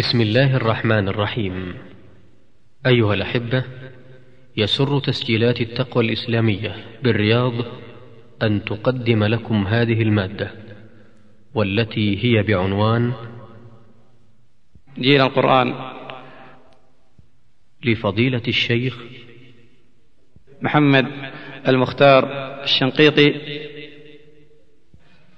بسم الله الرحمن الرحيم. أيها الأحبة يسر تسجيلات التقوى الإسلامية بالرياض أن تقدم لكم هذه المادة والتي هي بعنوان جيل القرآن. لفضيلة الشيخ محمد المختار الشنقيطي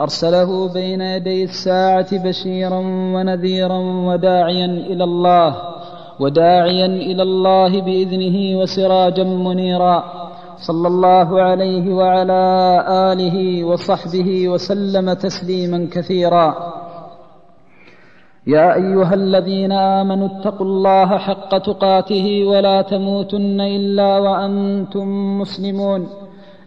أرسله بين يدي الساعة بشيرا ونذيرا وداعيا إلى الله وداعيا إلى الله بإذنه وسراجا منيرا. صلى الله عليه وعلى آله وصحبه وسلم تسليما كثيرا. يا أيها الذين آمنوا اتقوا الله حق تقاته ولا تموتن إلا وأنتم مسلمون.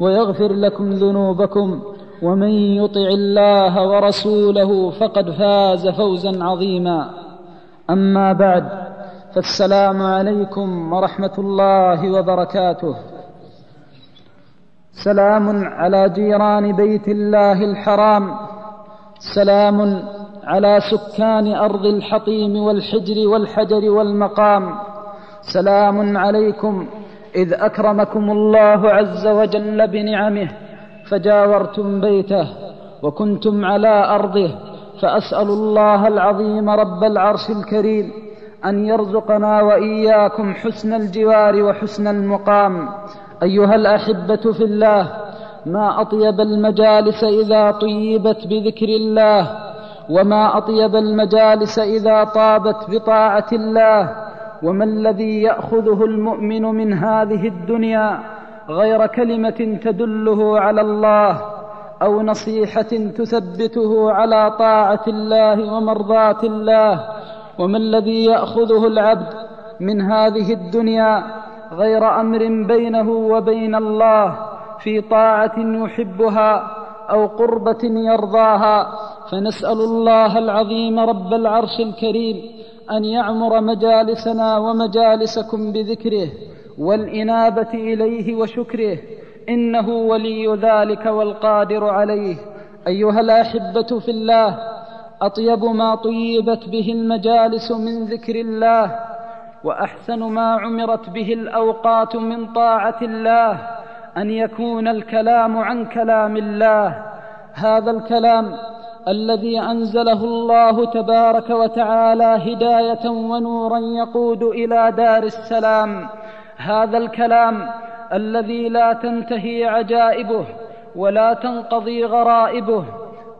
ويغفر لكم ذنوبكم ومن يطع الله ورسوله فقد فاز فوزا عظيما. أما بعد فالسلام عليكم ورحمة الله وبركاته. سلام على جيران بيت الله الحرام. سلام على سكان أرض الحطيم والحجر والحجر والمقام. سلام عليكم إذ أكرمكم الله عز وجل بنعمه فجاورتم بيته وكنتم على أرضه فاسال الله العظيم رب العرش الكريم أن يرزقنا وإياكم حسن الجوار وحسن المقام. أيها الأحبة في الله ما أطيب المجالس إذا طيبت بذكر الله وما أطيب المجالس إذا طابت بطاعة الله وما الذي يأخذه المؤمن من هذه الدنيا غير كلمة تدله على الله أو نصيحة تثبته على طاعة الله ومرضاة الله؟ وما الذي يأخذه العبد من هذه الدنيا غير أمر بينه وبين الله في طاعة يحبها أو قربة يرضاها؟ فنسأل الله العظيم رب العرش الكريم أن يعمر مجالسنا ومجالسكم بذكره والإنابة إليه وشكره. إنه ولي ذلك والقادر عليه. أيها الأحبة في الله أطيب ما طيبت به المجالس من ذكر الله وأحسن ما عمرت به الأوقات من طاعة الله أن يكون الكلام عن كلام الله. هذا الكلام الذي أنزله الله تبارك وتعالى هداية ونورا يقود إلى دار السلام. هذا الكلام الذي لا تنتهي عجائبه ولا تنقضي غرائبه.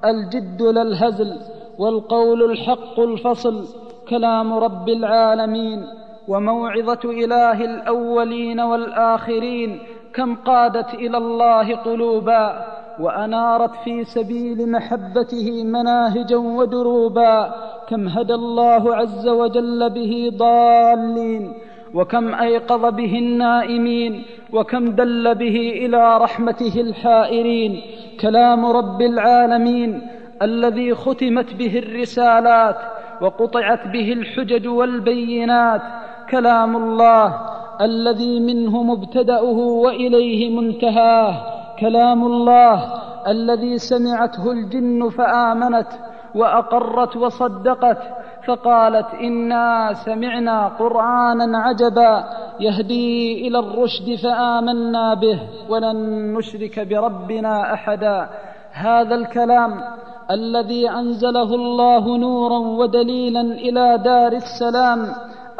الجد لا الهزل والقول الحق الفصل. كلام رب العالمين وموعظة إله الأولين والآخرين. كم قادت إلى الله قلوبا. وأنارت في سبيل محبته مناهجا ودروبا كم هدى الله عز وجل به ضالين وكم أيقظ به النائمين وكم دل به إلى رحمته الحائرين. كلام رب العالمين الذي ختمت به الرسالات وقطعت به الحجج والبينات. كلام الله الذي منه مبتدأه وإليه منتهاه. كلام الله الذي سمعته الجن فآمنت وأقرت وصدقت فقالت إنا سمعنا قرآنا عجبا يهدي إلى الرشد فآمنا به ولن نشرك بربنا أحدا. هذا الكلام الذي أنزله الله نورا ودليلا إلى دار السلام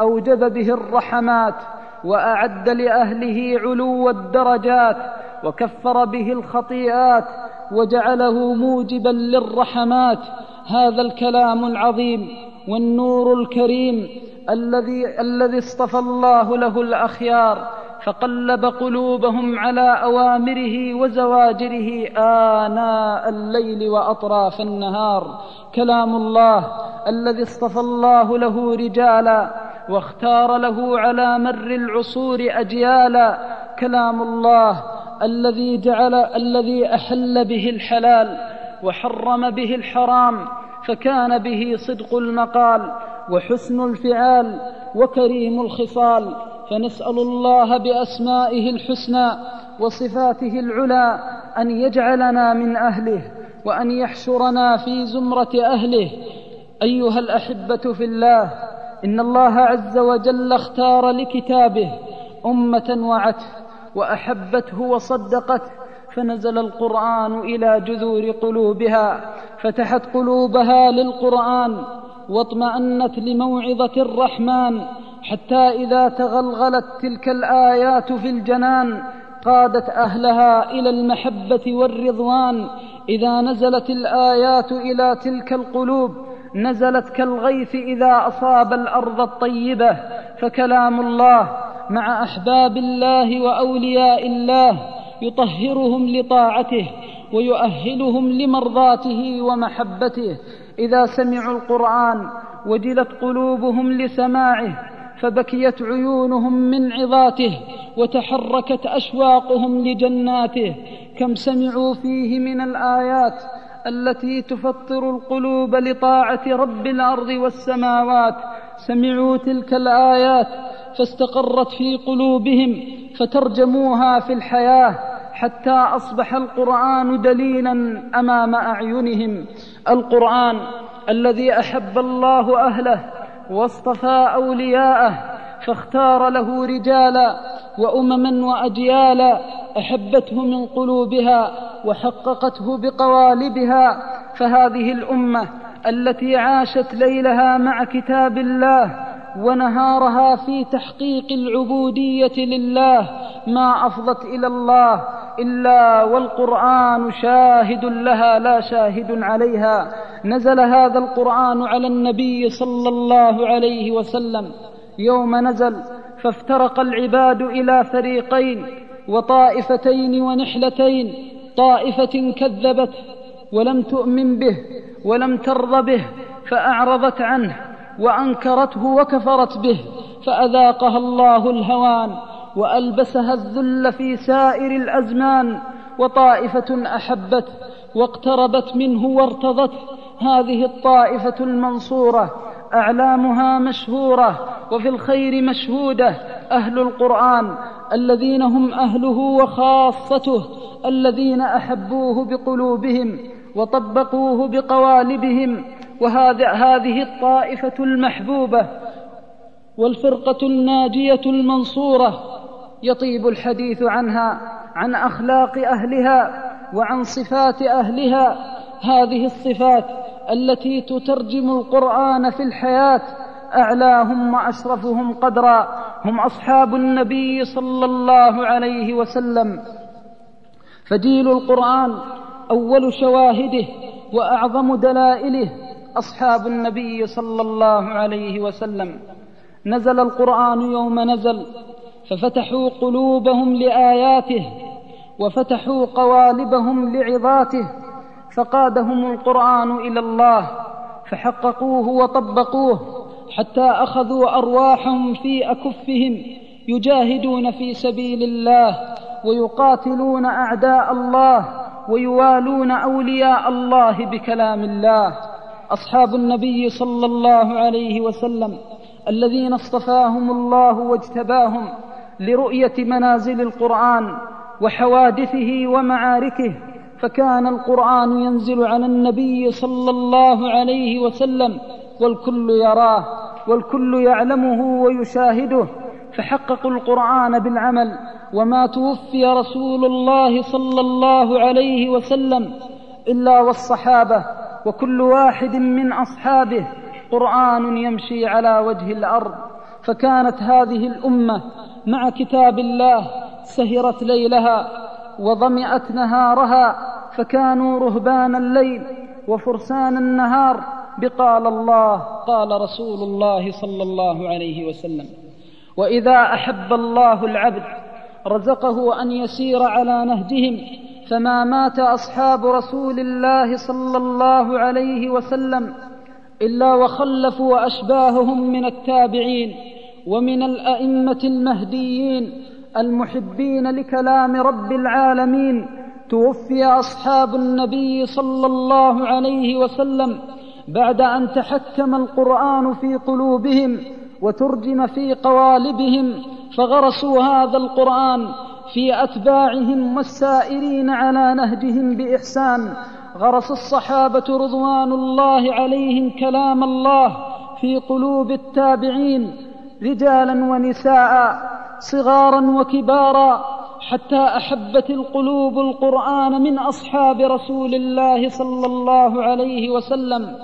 أوجب به الرحمات وأعد لأهله علو الدرجات وكفر به الخطيئات وجعله موجبا للرحمات. هذا الكلام العظيم والنور الكريم الذي الذي اصطفى الله له الأخيار فقلب قلوبهم على أوامره وزواجره آناء الليل وأطراف النهار. كلام الله الذي اصطفى الله له رجالا واختار له على مر العصور اجيالا كلام الله الذي جعل الذي أحل به الحلال وحرم به الحرام فكان به صدق المقال وحسن الفعال وكريم الخصال فنسأل الله بأسمائه الحسنى وصفاته العلى أن يجعلنا من أهله وأن يحشرنا في زمرة أهله أيها الأحبة في الله إن الله عز وجل اختار لكتابه أمة وعته وأحبته وصدقته فنزل القرآن إلى جذور قلوبها فتحت قلوبها للقرآن واطمأنت لموعظة الرحمن حتى إذا تغلغلت تلك الآيات في الجنان قادت أهلها إلى المحبة والرضوان إذا نزلت الآيات إلى تلك القلوب نزلت كالغيث إذا أصاب الأرض الطيبة فكلام الله مع أحباب الله وأولياء الله يطهرهم لطاعته ويؤهلهم لمرضاته ومحبته. إذا سمعوا القرآن وجلت قلوبهم لسماعه فبكيت عيونهم من عظاته وتحركت أشواقهم لجناته. كم سمعوا فيه من الآيات التي تفطر القلوب لطاعة رب الأرض والسماوات. سمعوا تلك الآيات فاستقرت في قلوبهم فترجموها في الحياة حتى أصبح القرآن دليلا أمام أعينهم. القرآن الذي أحب الله أهله واصطفى أولياءه فاختار له رجالا وامما واجيالا أحبته من قلوبها وحققته بقوالبها فهذه الأمة التي عاشت ليلها مع كتاب الله ونهارها في تحقيق العبودية لله ما أفضت إلى الله إلا والقرآن شاهد لها لا شاهد عليها. نزل هذا القرآن على النبي صلى الله عليه وسلم. يوم نزل فافترق العباد إلى فريقين وطائفتين ونحلتين. طائفة كذبت ولم تؤمن به ولم ترض به فأعرضت عنه وأنكرته وكفرت به فأذاقها الله الهوان وألبسها الذل في سائر الأزمان. وطائفة احبته واقتربت منه وارتضته هذه الطائفة المنصورة أعلامها مشهورة وفي الخير مشهودة. أهل القرآن الذين هم أهله وخاصته الذين أحبوه بقلوبهم وطبقوه بقوالبهم. وهذه الطائفة المحبوبة والفرقة الناجية المنصورة يطيب الحديث عنها عن أخلاق أهلها وعن صفات أهلها. هذه الصفات التي تترجم القرآن في الحياة أعلاهم وأشرفهم قدرا هم أصحاب النبي صلى الله عليه وسلم. فجيل القرآن أول شواهده وأعظم دلائله أصحاب النبي صلى الله عليه وسلم. نزل القرآن يوم نزل ففتحوا قلوبهم لآياته وفتحوا قوالبهم لعظاته فقادهم القرآن إلى الله فحققوه وطبقوه حتى أخذوا أرواحهم في أكفهم يجاهدون في سبيل الله ويقاتلون أعداء الله ويوالون أولياء الله بكلام الله. أصحاب النبي صلى الله عليه وسلم الذين اصطفاهم الله واجتباهم لرؤية منازل القرآن وحوادثه ومعاركه فكان القرآن ينزل على النبي صلى الله عليه وسلم والكل يراه والكل يعلمه ويشاهده فحققوا القرآن بالعمل. وما توفي رسول الله صلى الله عليه وسلم إلا والصحابة وكل واحد من أصحابه قرآن يمشي على وجه الأرض. فكانت هذه الأمة مع كتاب الله سهرت ليلها. وظمئت نهارها فكانوا رهبان الليل وفرسان النهار بقال الله قال رسول الله صلى الله عليه وسلم وإذا أحب الله العبد رزقه أن يسير على نهجهم فما مات أصحاب رسول الله صلى الله عليه وسلم إلا وخلفوا أشباههم من التابعين ومن الأئمة المهديين المحبين لكلام رب العالمين توفي أصحاب النبي صلى الله عليه وسلم بعد أن تحكم القرآن في قلوبهم وترجم في قوالبهم فغرسوا هذا القرآن في أتباعهم والسائرين على نهجهم بإحسان. غرس الصحابة رضوان الله عليهم كلام الله في قلوب التابعين رجالا ونساء. صغارا وكبارا حتى أحبت القلوب القرآن من أصحاب رسول الله صلى الله عليه وسلم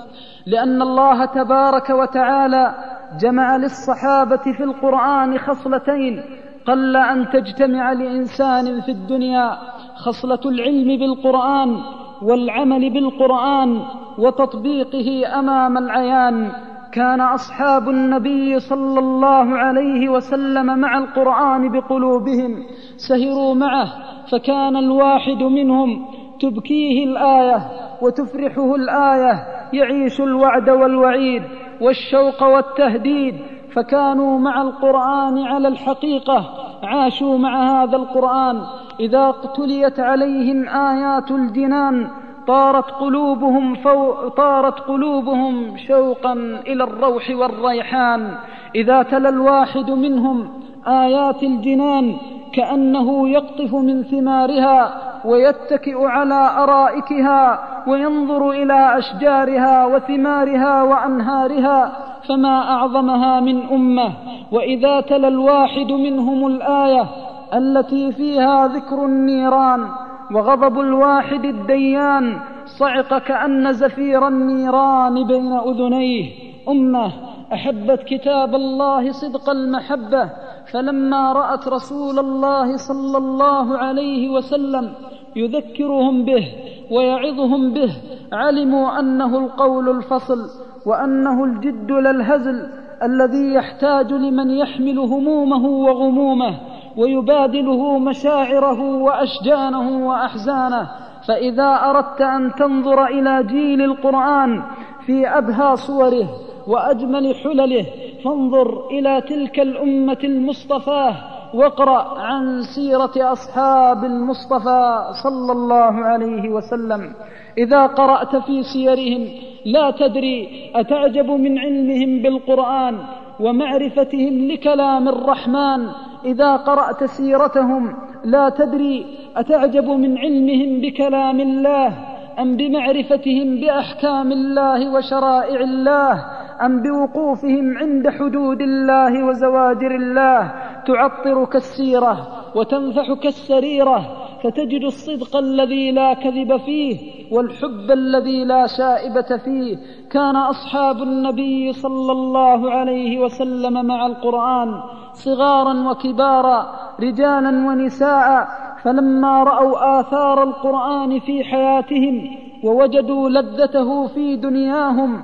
لأن الله تبارك وتعالى جمع للصحابة في القرآن خصلتين قل أن تجتمع لإنسان في الدنيا خصلة العلم بالقرآن والعمل بالقرآن وتطبيقه أمام العيان كان أصحاب النبي صلى الله عليه وسلم مع القرآن بقلوبهم سهروا معه فكان الواحد منهم تبكيه الآية وتفرحه الآية يعيش الوعد والوعيد والشوق والتهديد فكانوا مع القرآن على الحقيقة عاشوا مع هذا القرآن إذا تليت عليهم آيات الجنان طارت قلوبهم فو... طارت قلوبهم شوقا إلى الروح والريحان. إذا تلا الواحد منهم آيات الجنان كأنه يقطف من ثمارها ويتكئ على أرائكها وينظر إلى أشجارها وثمارها وأنهارها فما أعظمها من أمة. وإذا تلا الواحد منهم الآية التي فيها ذكر النيران وغضب الواحد الديان صعق كأن زفير النيران بين أذنيه. أمة أحبت كتاب الله صدق المحبة فلما رأت رسول الله صلى الله عليه وسلم يذكرهم به ويعظهم به علموا أنه القول الفصل وأنه الجد للهزل الذي يحتاج لمن يحمل همومه وغمومه. ويبادله مشاعره وأشجانه وأحزانه. فإذا أردت أن تنظر إلى جيل القرآن في أبهى صوره وأجمل حلله فانظر إلى تلك الأمة المصطفاه واقرأ عن سيرة أصحاب المصطفى صلى الله عليه وسلم. إذا قرأت في سيرهم لا تدري أتعجب من علمهم بالقرآن ومعرفتهم لكلام الرحمن. إذا قرأت سيرتهم لا تدري أتعجب من علمهم بكلام الله أم بمعرفتهم بأحكام الله وشرائع الله أم بوقوفهم عند حدود الله وزواجر الله. تعطر كالسيره وتنفح كالسريره فتجد الصدق الذي لا كذب فيه والحب الذي لا شائبة فيه. كان أصحاب النبي صلى الله عليه وسلم مع القرآن صغارا وكبارا رجالا ونساء فلما رأوا آثار القرآن في حياتهم ووجدوا لذته في دنياهم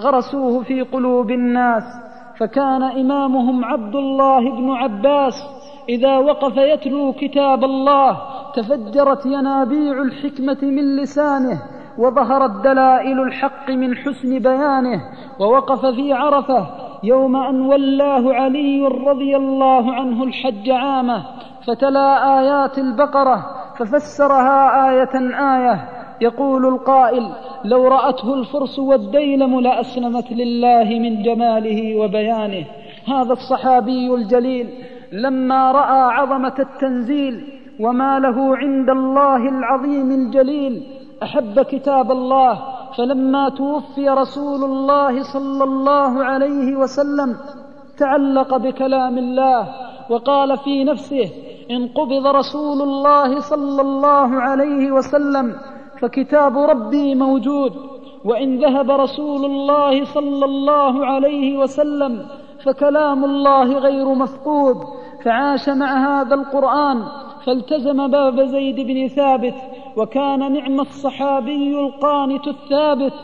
غرسوه في قلوب الناس. فكان إمامهم عبد الله بن عباس إذا وقف يتلو كتاب الله تفجرت ينابيع الحكمة من لسانه وظهرت دلائل الحق من حسن بيانه ووقف في عرفة يوم أن ولاه علي رضي الله عنه الحج عامة فتلا آيات البقرة ففسرها آية آية. يقول القائل لو رأته الفرس والديلم لأسلمت لله من جماله وبيانه. هذا الصحابي الجليل لما رأى عظمة التنزيل وما له عند الله العظيم الجليل أحب كتاب الله. فلما توفي رسول الله صلى الله عليه وسلم تعلق بكلام الله وقال في نفسه إن قبض رسول الله صلى الله عليه وسلم فكتاب ربي موجود. وإن ذهب رسول الله صلى الله عليه وسلم فكلام الله غير مفقود فعاش مع هذا القرآن فالتزم باب زيد بن ثابت وكان نعم الصحابي القانت الثابت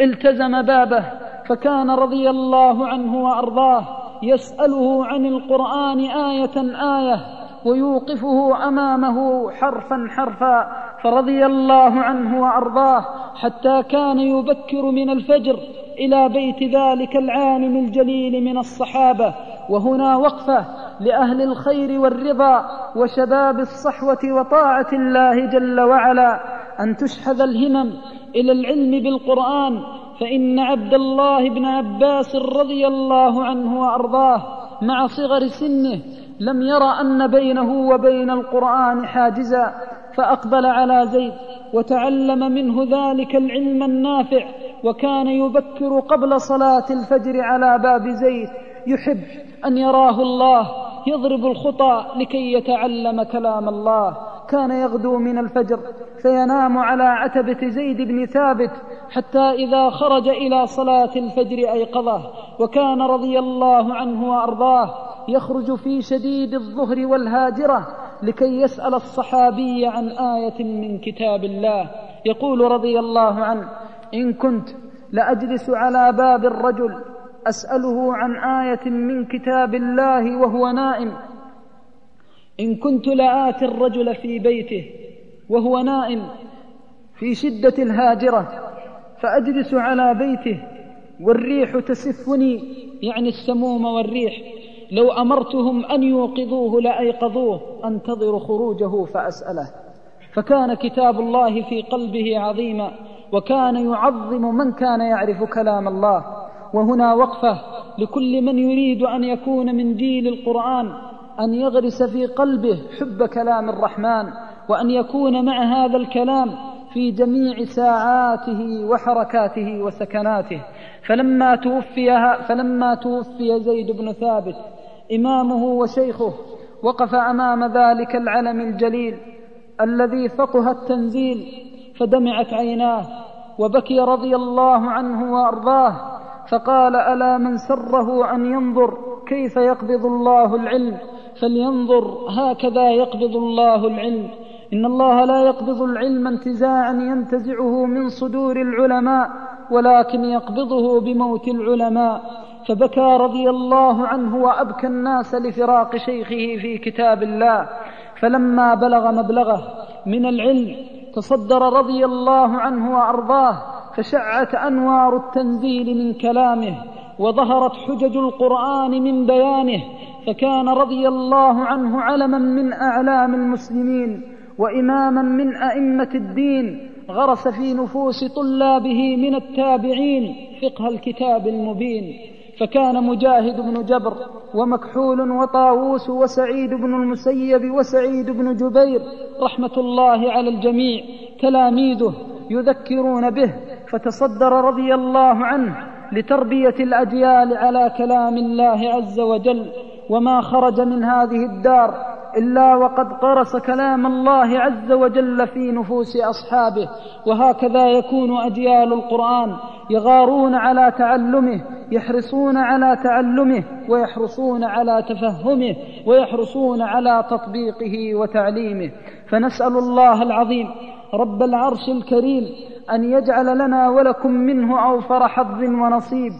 التزم بابه فكان رضي الله عنه وأرضاه يسأله عن القرآن آية آية ويوقفه أمامه حرفا حرفا فرضي الله عنه وأرضاه حتى كان يبكر من الفجر إلى بيت ذلك العالم الجليل من الصحابة وهنا وقفة لأهل الخير والرضا وشباب الصحوة وطاعة الله جل وعلا. أن تشحذ الهمم إلى العلم بالقرآن فإن عبد الله بن عباس رضي الله عنه وأرضاه مع صغر سنه لم ير أن بينه وبين القرآن حاجزا فأقبل على زيد وتعلم منه ذلك العلم النافع وكان يبكر قبل صلاة الفجر على باب زيد يحب أن يراه الله يضرب الخطى لكي يتعلم كلام الله. كان يغدو من الفجر فينام على عتبة زيد بن ثابت حتى إذا خرج إلى صلاة الفجر أيقظه وكان رضي الله عنه وأرضاه. يخرج في شديد الظهر والهاجرة لكي يسأل الصحابي عن آية من كتاب الله. يقول رضي الله عنه إن كنت لأجلس على باب الرجل أسأله عن آية من كتاب الله وهو نائم. إن كنت لآتي الرجل في بيته وهو نائم في شدة الهاجرة فأجلس على بيته والريح تسفني يعني السموم والريح. لو أمرتهم أن يوقظوه لأيقظوه أنتظر خروجه فأسأله. فكان كتاب الله في قلبه عظيما وكان يعظم من كان يعرف كلام الله. وهنا وقفة لكل من يريد أن يكون من جيل القرآن أن يغرس في قلبه حب كلام الرحمن وأن يكون مع هذا الكلام في جميع ساعاته وحركاته وسكناته. فلما توفي فلما توفي زيد بن ثابت إمامه وشيخه وقف أمام ذلك العلم الجليل الذي فقه التنزيل فدمعت عيناه وبكي رضي الله عنه وأرضاه فقال ألا من سره أن ينظر كيف يقبض الله العلم؟ فلينظر هكذا يقبض الله العلم. إن الله لا يقبض العلم انتزاعا ينتزعه من صدور العلماء ولكن يقبضه بموت العلماء. فبكى رضي الله عنه وأبكى الناس لفراق شيخه في كتاب الله. فلما بلغ مبلغه من العلم تصدر رضي الله عنه وأرضاه فشعت أنوار التنزيل من كلامه وظهرت حجج القرآن من بيانه. فكان رضي الله عنه علما من أعلام المسلمين. وإماما من أئمة الدين غرس في نفوس طلابه من التابعين فقه الكتاب المبين فكان مجاهد بن جبر ومكحول وطاووس وسعيد بن المسيب وسعيد بن جبير رحمة الله على الجميع تلاميذه يذكرون به فتصدر رضي الله عنه لتربية الأجيال على كلام الله عز وجل وما خرج من هذه الدار إلا وقد قرس كلام الله عز وجل في نفوس أصحابه وهكذا يكون أجيال القرآن يغارون على تعلمه يحرصون على تعلمه ويحرصون على تفهمه ويحرصون على تطبيقه وتعليمه. فنسأل الله العظيم رب العرش الكريم أن يجعل لنا ولكم منه أوفر حظ ونصيب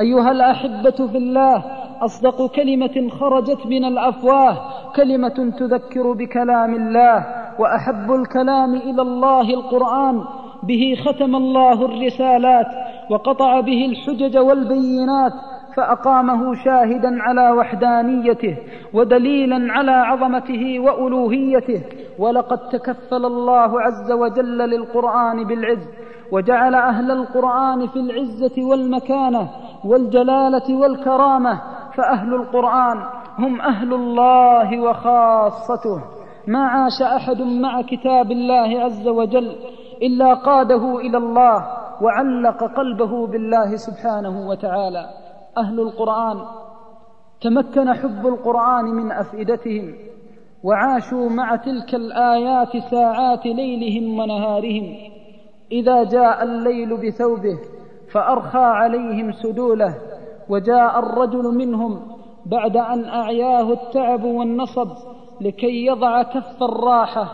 أيها الأحبة في الله أصدق كلمة خرجت من الأفواه كلمة تذكر بكلام الله وأحب الكلام إلى الله القرآن. به ختم الله الرسالات وقطع به الحجج والبينات فأقامه شاهدا على وحدانيته ودليلا على عظمته وألوهيته. ولقد تكفل الله عز وجل للقرآن بالعز وجعل أهل القرآن في العزة والمكانة. والجلالة والكرامة فأهل القرآن هم أهل الله وخاصته. ما عاش أحد مع كتاب الله عز وجل إلا قاده إلى الله وعلق قلبه بالله سبحانه وتعالى. أهل القرآن تمكن حب القرآن من أفئدتهم وعاشوا مع تلك الآيات ساعات ليلهم ونهارهم. إذا جاء الليل بثوبه فأرخى عليهم سدوله وجاء الرجل منهم بعد أن أعياه التعب والنصب لكي يضع كف الراحة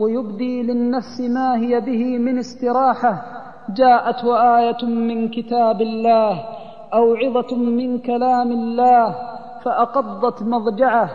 ويبدي للنفس ما هي به من استراحة. جاءت وآية من كتاب الله أو عظة من كلام الله فأقضت مضجعه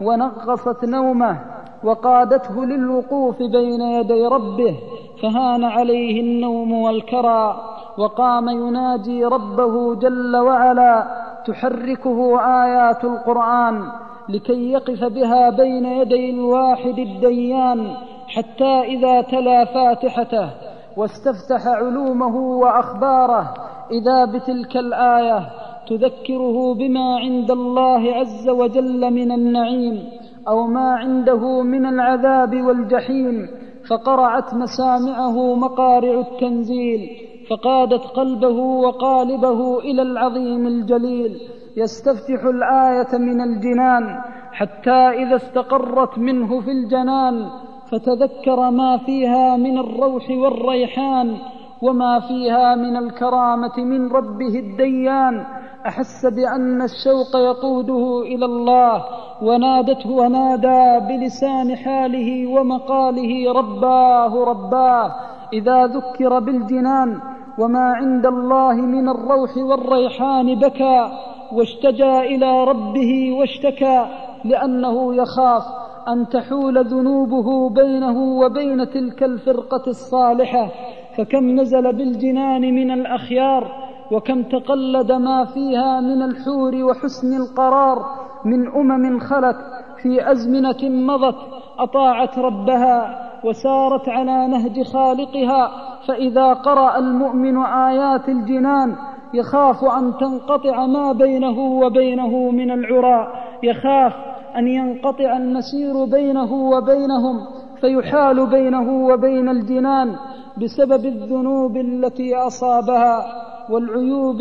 ونغصت نومه وقادته للوقوف بين يدي ربه فهان عليه النوم والكرى وقام يناجي ربه جل وعلا تحركه آيات القرآن لكي يقف بها بين يدي الواحد الديان حتى إذا تلا فاتحته واستفتح علومه وأخباره إذا بتلك الآية تذكره بما عند الله عز وجل من النعيم أو ما عنده من العذاب والجحيم فقرعت مسامعه مقارع التنزيل فقادت قلبه وقالبه إلى العظيم الجليل. يستفتح الآية من الجنان حتى إذا استقرت منه في الجنان فتذكر ما فيها من الروح والريحان وما فيها من الكرامة من ربه الديان. أحس بأن الشوق يقوده إلى الله ونادته ونادى بلسان حاله ومقاله رباه رباه. إذا ذكر بالجنان وما عند الله من الروح والريحان بكى واشتجى إلى ربه واشتكى لأنه يخاف أن تحول ذنوبه بينه وبين تلك الفرقة الصالحة. فكم نزل بالجنان من الأخيار وكم تقلد ما فيها من الحور وحسن القرار من أمم خلت في أزمنة مضت أطاعت ربها وسارت على نهج خالقها. فإذا قرأ المؤمن آيات الجنان يخاف أن تنقطع ما بينه وبينه من العراء يخاف أن ينقطع المسير بينه وبينهم فيحال بينه وبين الجنان بسبب الذنوب التي أصابها. والعيوب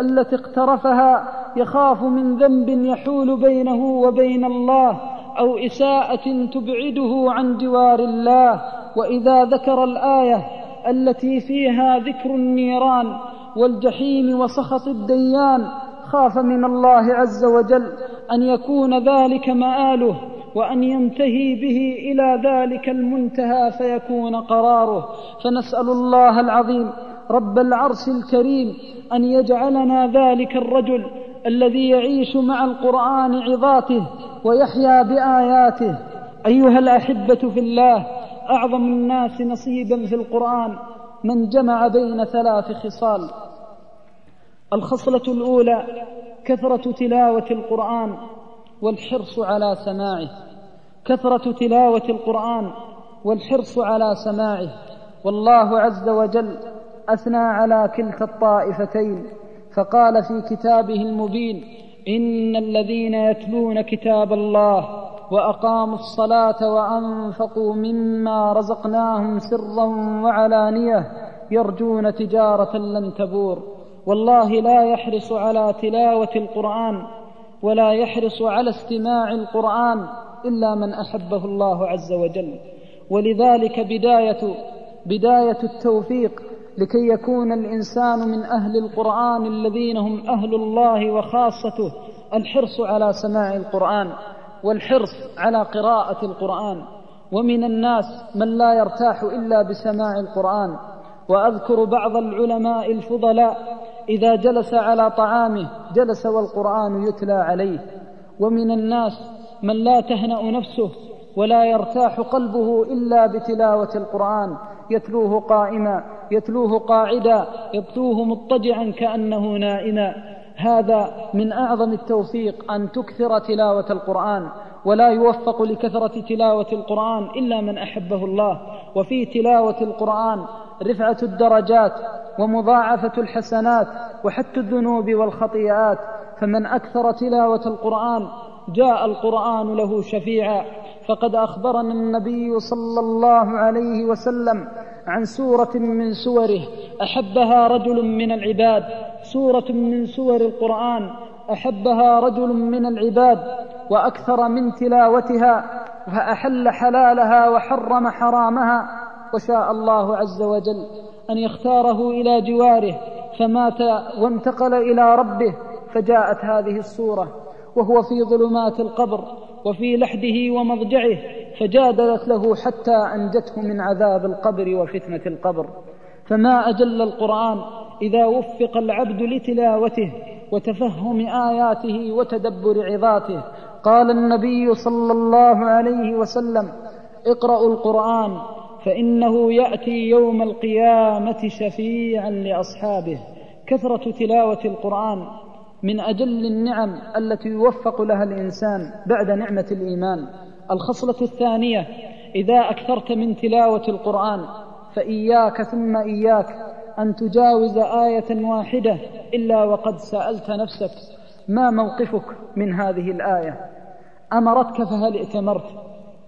التي اقترفها يخاف من ذنب يحول بينه وبين الله أو إساءة تبعده عن جوار الله. وإذا ذكر الآية التي فيها ذكر النيران والجحيم وسخط الديان خاف من الله عز وجل أن يكون ذلك مآله وأن ينتهي به إلى ذلك المنتهى فيكون قراره. فنسأل الله العظيم رب العرش الكريم أن يجعلنا ذلك الرجل الذي يعيش مع القرآن عظاته ويحيا بآياته. أيها الأحبة في الله أعظم الناس نصيبا في القرآن من جمع بين ثلاث خصال. الخصلة الأولى كثرة تلاوة القرآن والحرص على سماعه. كثرة تلاوة القرآن والحرص على سماعه. والله عز وجل أثنى على كلتا الطائفتين فقال في كتابه المبين إن الذين يتلون كتاب الله وأقاموا الصلاة وأنفقوا مما رزقناهم سرا وعلانية يرجون تجارة لن تبور. والله لا يحرص على تلاوة القرآن ولا يحرص على استماع القرآن إلا من أحبه الله عز وجل. ولذلك بداية بداية التوفيق لكي يكون الإنسان من أهل القرآن الذين هم أهل الله وخاصته الحرص على سماع القرآن والحرص على قراءة القرآن. ومن الناس من لا يرتاح إلا بسماع القرآن. وأذكر بعض العلماء الفضلاء إذا جلس على طعامه جلس والقرآن يتلى عليه. ومن الناس من لا تهنأ نفسه ولا يرتاح قلبه إلا بتلاوة القرآن. يتلوه قائما يتلوه قاعدا يتلوه مضطجعا كأنه نائما. هذا من أعظم التوفيق أن تكثر تلاوة القرآن ولا يوفق لكثرة تلاوة القرآن إلا من أحبه الله. وفي تلاوة القرآن رفعة الدرجات ومضاعفة الحسنات وحت الذنوب والخطيئات فمن أكثر تلاوة القرآن جاء القرآن له شفيعا. فقد أخبرنا النبي صلى الله عليه وسلم عن سورة من سوره أحبها رجل من العباد. سورة من سور القرآن أحبها رجل من العباد وأكثر من تلاوتها فأحل حلالها وحرم حرامها وشاء الله عز وجل أن يختاره إلى جواره فمات وانتقل إلى ربه فجاءت هذه الصورة وهو في ظلمات القبر. وفي لحده ومضجعه فجادلت له حتى أنجته من عذاب القبر وفتنة القبر. فما أجل القرآن إذا وفق العبد لتلاوته وتفهم آياته وتدبر عظاته. قال النبي صلى الله عليه وسلم اقرأوا القرآن فإنه يأتي يوم القيامة شفيعا لأصحابه. كثرة تلاوة القرآن من أجل النعم التي يوفق لها الإنسان بعد نعمة الإيمان. الخصلة الثانية إذا أكثرت من تلاوة القرآن فإياك ثم إياك أن تجاوز آية واحدة إلا وقد سألت نفسك ما موقفك من هذه الآية؟ أمرتك فهل ائتمرت؟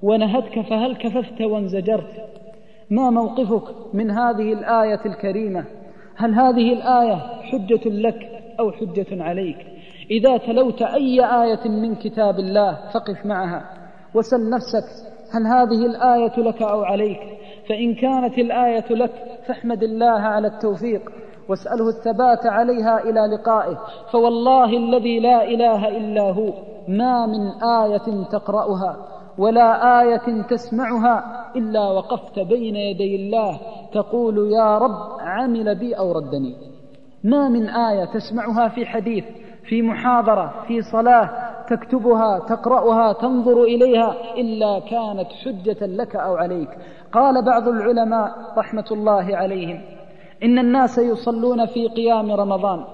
ونهتك فهل كففت وانزجرت؟ ما موقفك من هذه الآية الكريمة؟ هل هذه الآية حجة لك أو حجة عليك. إذا تلوت أي آية من كتاب الله فقف معها وسل نفسك هل هذه الآية لك أو عليك. فإن كانت الآية لك فاحمد الله على التوفيق واسأله الثبات عليها إلى لقائه. فوالله الذي لا إله إلا هو ما من آية تقرأها ولا آية تسمعها إلا وقفت بين يدي الله تقول يا رب عمل بي أو ردني. ما من آية تسمعها في حديث في محاضرة في صلاة تكتبها تقرأها تنظر إليها إلا كانت حجة لك أو عليك. قال بعض العلماء رحمة الله عليهم إن الناس يصلون في قيام رمضان.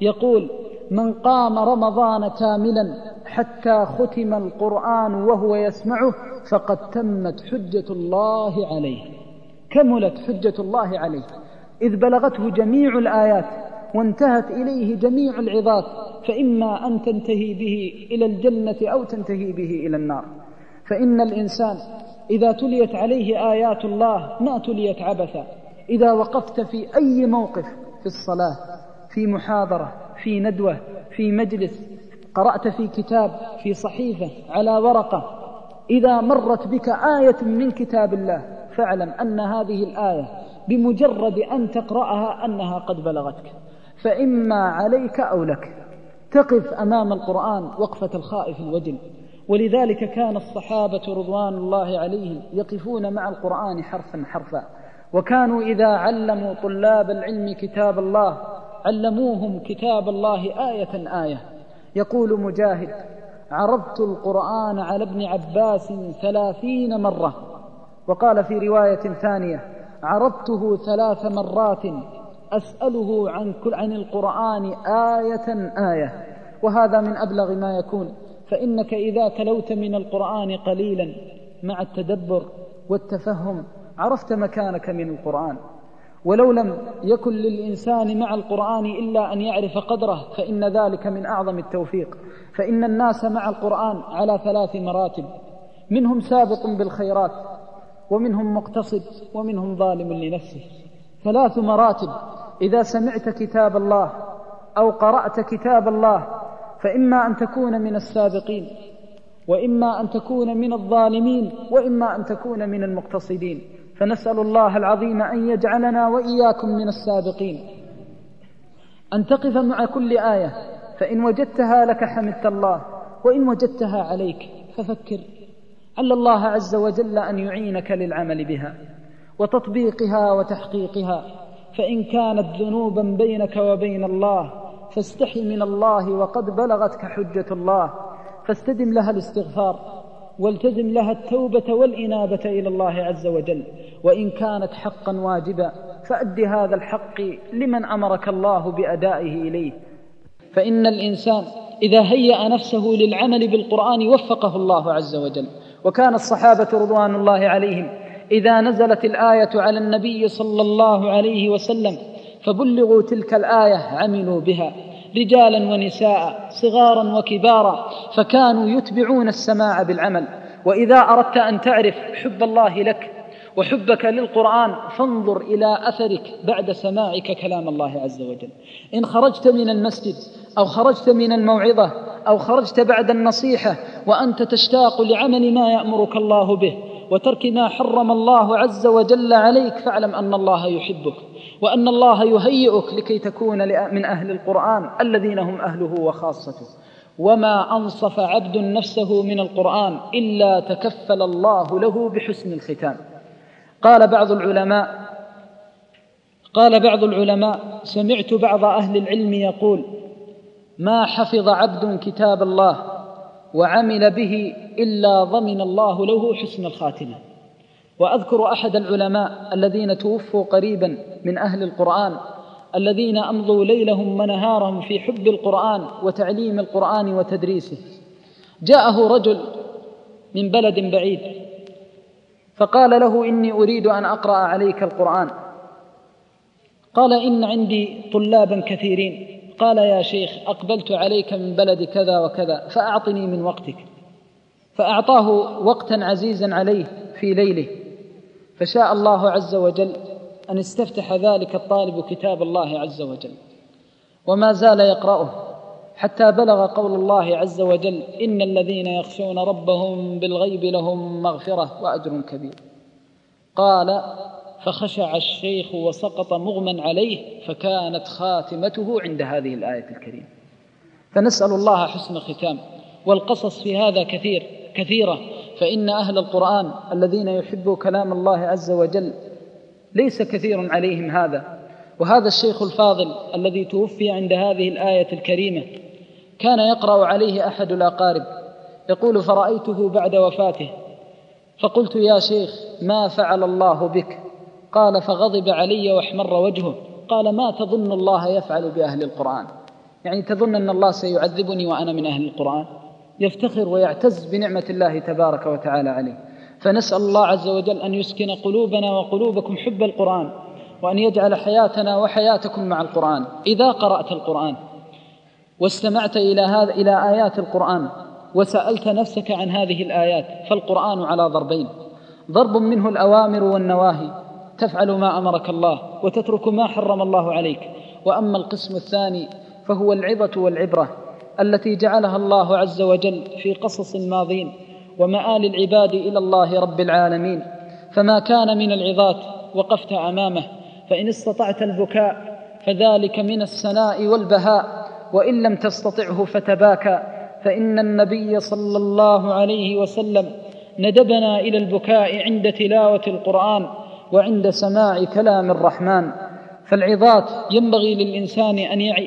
يقول من قام رمضان كاملا حتى ختم القرآن وهو يسمعه فقد تمت حجة الله عليه. كملت حجة الله عليه. إذ بلغته جميع الآيات. وانتهت إليه جميع العظات فإما أن تنتهي به إلى الجنة أو تنتهي به إلى النار. فإن الإنسان إذا تليت عليه آيات الله ما تليت عبثا. إذا وقفت في أي موقف في الصلاة في محاضرة في ندوة في مجلس قرأت في كتاب في صحيفة على ورقة إذا مرت بك آية من كتاب الله فاعلم أن هذه الآية بمجرد أن تقرأها أنها قد بلغتك. فإما عليك أو لك. تقف أمام القرآن وقفة الخائف الوجل ولذلك كان الصحابة رضوان الله عليهم يقفون مع القرآن حرفا حرفا. وكانوا إذا علموا طلاب العلم كتاب الله علموهم كتاب الله آية آية. يقول مجاهد عرضت القرآن على ابن عباس ثلاثين مرة. وقال في رواية ثانية عرضته ثلاث مرات أسأله عن كل عن القرآن آية آية وهذا من أبلغ ما يكون. فإنك إذا تلوت من القرآن قليلا مع التدبر والتفهم عرفت مكانك من القرآن. ولو لم يكن للإنسان مع القرآن إلا أن يعرف قدره فإن ذلك من أعظم التوفيق. فإن الناس مع القرآن على ثلاث مراتب منهم سابق بالخيرات ومنهم مقتصد ومنهم ظالم لنفسه. ثلاث مراتب. إذا سمعت كتاب الله أو قرأت كتاب الله فإما أن تكون من السابقين وإما أن تكون من الظالمين وإما أن تكون من المقتصدين. فنسأل الله العظيم أن يجعلنا وإياكم من السابقين. أن تقف مع كل آية فإن وجدتها لك حمدت الله وإن وجدتها عليك ففكر. عل الله عز وجل أن يعينك للعمل بها. وتطبيقها وتحقيقها فإن كانت ذنوبا بينك وبين الله فاستحي من الله وقد بلغتك حجة الله فاستدم لها الاستغفار والتزم لها التوبة والإنابة إلى الله عز وجل. وإن كانت حقا واجبا فأد هذا الحق لمن أمرك الله بأدائه إليه. فإن الإنسان إذا هيأ نفسه للعمل بالقرآن وفقه الله عز وجل وكان الصحابة رضوان الله عليهم إذا نزلت الآية على النبي صلى الله عليه وسلم فبلغوا تلك الآية عملوا بها رجالا ونساء صغارا وكبارا فكانوا يتبعون السماع بالعمل وإذا أردت أن تعرف حب الله لك وحبك للقرآن فانظر إلى أثرك بعد سماعك كلام الله عز وجل. إن خرجت من المسجد أو خرجت من الموعظة أو خرجت بعد النصيحة وأنت تشتاق لعمل ما يأمرك الله به وترك ما حرم الله عز وجل عليك فاعلم أن الله يحبك وأن الله يهيئك لكي تكون من أهل القرآن الذين هم أهله وخاصته. وما أنصف عبد نفسه من القرآن إلا تكفل الله له بحسن الختام. قال بعض العلماء قال بعض العلماء سمعت بعض أهل العلم يقول ما حفظ عبد كتاب الله وعمل به إلا ضمن الله له حسن الخاتمة. وأذكر أحد العلماء الذين توفوا قريبا من أهل القرآن الذين أمضوا ليلهم ونهارهم في حب القرآن وتعليم القرآن وتدريسه. جاءه رجل من بلد بعيد فقال له إني أريد أن أقرأ عليك القرآن. قال إن عندي طلابا كثيرين قال يا شيخ أقبلت عليك من بلد كذا وكذا فأعطني من وقتك. فأعطاه وقتا عزيزا عليه في ليله. فشاء الله عز وجل أن استفتح ذلك الطالب كتاب الله عز وجل. وما زال يقرأه حتى بلغ قول الله عز وجل إن الذين يخشون ربهم بالغيب لهم مغفرة وأجر كبير. قال فخشع الشيخ وسقط مغمى عليه فكانت خاتمته عند هذه الآية الكريمة. فنسأل الله حسن الختام والقصص في هذا كثير كثيرة. فإن أهل القرآن الذين يحبوا كلام الله عز وجل ليس كثير عليهم هذا. وهذا الشيخ الفاضل الذي توفي عند هذه الآية الكريمة كان يقرأ عليه أحد الأقارب يقول فرأيته بعد وفاته. فقلت يا شيخ ما فعل الله بك؟ قال فغضب علي واحمر وجهه. قال ما تظن الله يفعل بأهل القرآن؟ يعني تظن أن الله سيعذبني وأنا من أهل القرآن؟ يفتخر ويعتز بنعمة الله تبارك وتعالى عليه. فنسأل الله عز وجل أن يسكن قلوبنا وقلوبكم حب القرآن وأن يجعل حياتنا وحياتكم مع القرآن. إذا قرأت القرآن واستمعت إلى هذا إلى آيات القرآن وسألت نفسك عن هذه الآيات فالقرآن على ضربين. ضرب منه الأوامر والنواهي. تفعل ما أمرك الله وتترك ما حرم الله عليك. وأما القسم الثاني فهو العظة والعبرة التي جعلها الله عز وجل في قصص الماضين ومآل العباد إلى الله رب العالمين. فما كان من العظات وقفت أمامه فإن استطعت البكاء فذلك من السناء والبهاء وإن لم تستطعه فتباكى. فإن النبي صلى الله عليه وسلم ندبنا إلى البكاء عند تلاوة القرآن وعند سماع كلام الرحمن. فالعظات ينبغي للإنسان